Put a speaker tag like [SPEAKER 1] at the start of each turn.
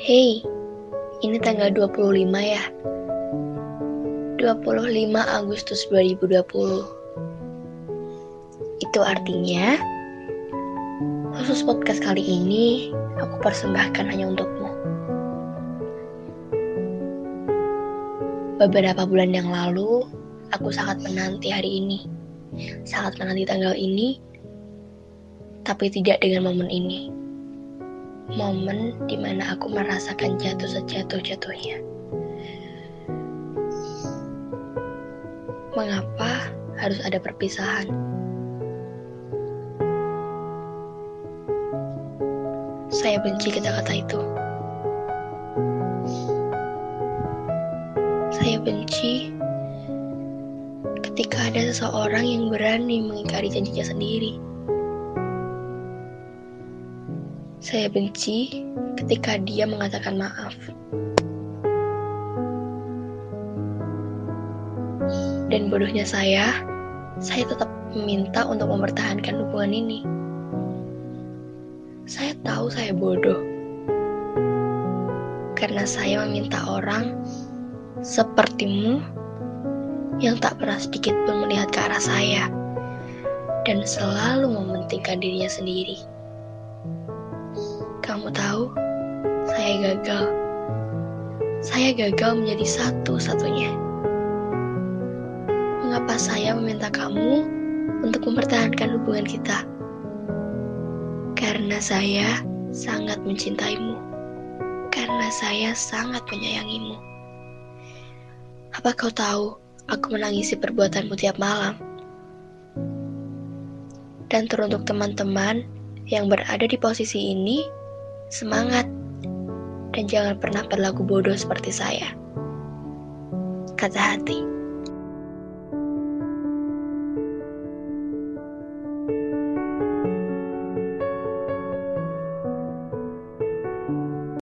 [SPEAKER 1] Hei, ini tanggal 25 ya. 25 Agustus 2020. Itu artinya khusus podcast kali ini aku persembahkan hanya untukmu. Beberapa bulan yang lalu, aku sangat menanti hari ini. Sangat menanti tanggal ini, tapi tidak dengan momen ini momen di mana aku merasakan jatuh sejatuh-jatuhnya. Mengapa harus ada perpisahan? Saya benci kata-kata itu. Saya benci ketika ada seseorang yang berani mengingkari janjinya sendiri. Saya benci ketika dia mengatakan maaf. Dan bodohnya saya, saya tetap meminta untuk mempertahankan hubungan ini. Saya tahu saya bodoh. Karena saya meminta orang sepertimu yang tak pernah sedikit pun melihat ke arah saya dan selalu mementingkan dirinya sendiri. Kamu tahu, saya gagal. Saya gagal menjadi satu-satunya. Mengapa saya meminta kamu untuk mempertahankan hubungan kita? Karena saya sangat mencintaimu. Karena saya sangat menyayangimu. Apa kau tahu, aku menangisi perbuatanmu tiap malam? Dan teruntuk teman-teman yang berada di posisi ini, Semangat, dan jangan pernah berlaku bodoh seperti saya. Kata hati.